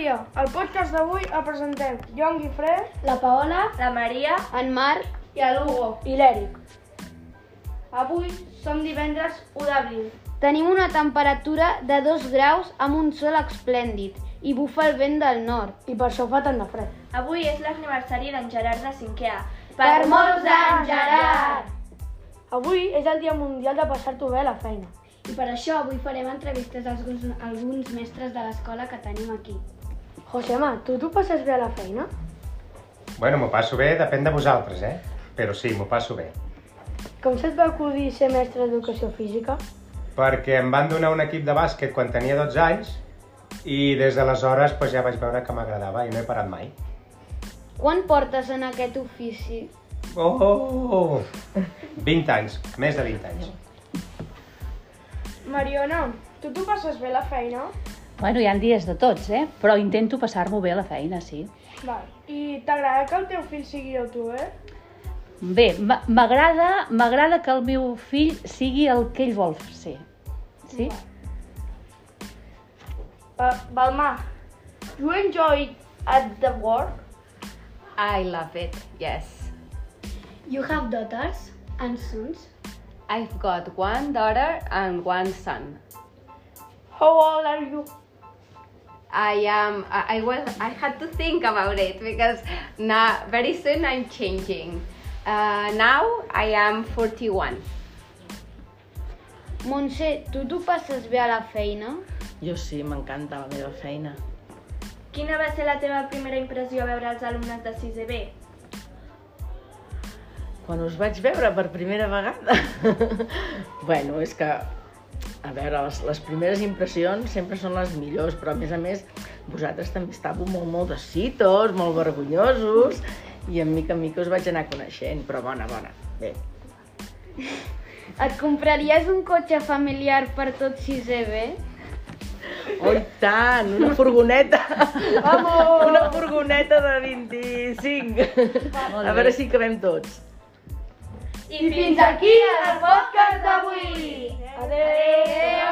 dia. Al podcast d'avui el presentem jo, en Guifré La Paola, La Maria en Marc, i l'Hugo. i l'Èric. Avui som divendres 1 d'abril. Tenim una temperatura de 2 graus amb un sol esplèndid i bufa el vent del nord. I per això fa tant de fred. Avui és l'aniversari d'en Gerard de 5è A. Per molts anys, Gerard! Avui és el dia mundial de passar-t'ho bé a la feina. I per això avui farem entrevistes a alguns, alguns mestres de l'escola que tenim aquí. Josema, tu t'ho passes bé a la feina? Bueno, m'ho passo bé, depèn de vosaltres, eh? Però sí, m'ho passo bé. Com se't va acudir ser mestre d'educació física? Perquè em van donar un equip de bàsquet quan tenia 12 anys i des d'aleshores pues, ja vaig veure que m'agradava i no he parat mai. Quan portes en aquest ofici? Oh, oh, oh! 20 anys, més de 20 anys. Mariona, tu t'ho passes bé la feina? Bueno, hi ha dies de tots, eh? Però intento passar-m'ho bé a la feina, sí. Val. I t'agrada que el teu fill sigui youtuber? Bé, m- m'agrada m'agrada que el meu fill sigui el que ell vol ser. Sí? Uh, Balmà, you enjoy at the work? I love it, yes. You have daughters and sons? I've got one daughter and one son. How old are you? I am. I, I was. I had to think about it because now very soon I'm changing. Uh, now I am 41. Montse, tu t'ho passes bé a la feina? Jo sí, m'encanta la meva feina. Quina va ser la teva primera impressió a veure els alumnes de 6è B? Quan us vaig veure per primera vegada... bueno, és que, a veure, les, les primeres impressions sempre són les millors, però a més a més vosaltres també estàveu molt, molt decitos, molt vergonyosos, i en mica en mica us vaig anar coneixent, però bona, bona. Bé, Et compraries un cotxe familiar per tot 6è B? oh tant, una furgoneta! Vamos! Una furgoneta de 25! A veure si cabem tots. I, fins aquí el podcast d'avui. Adéu.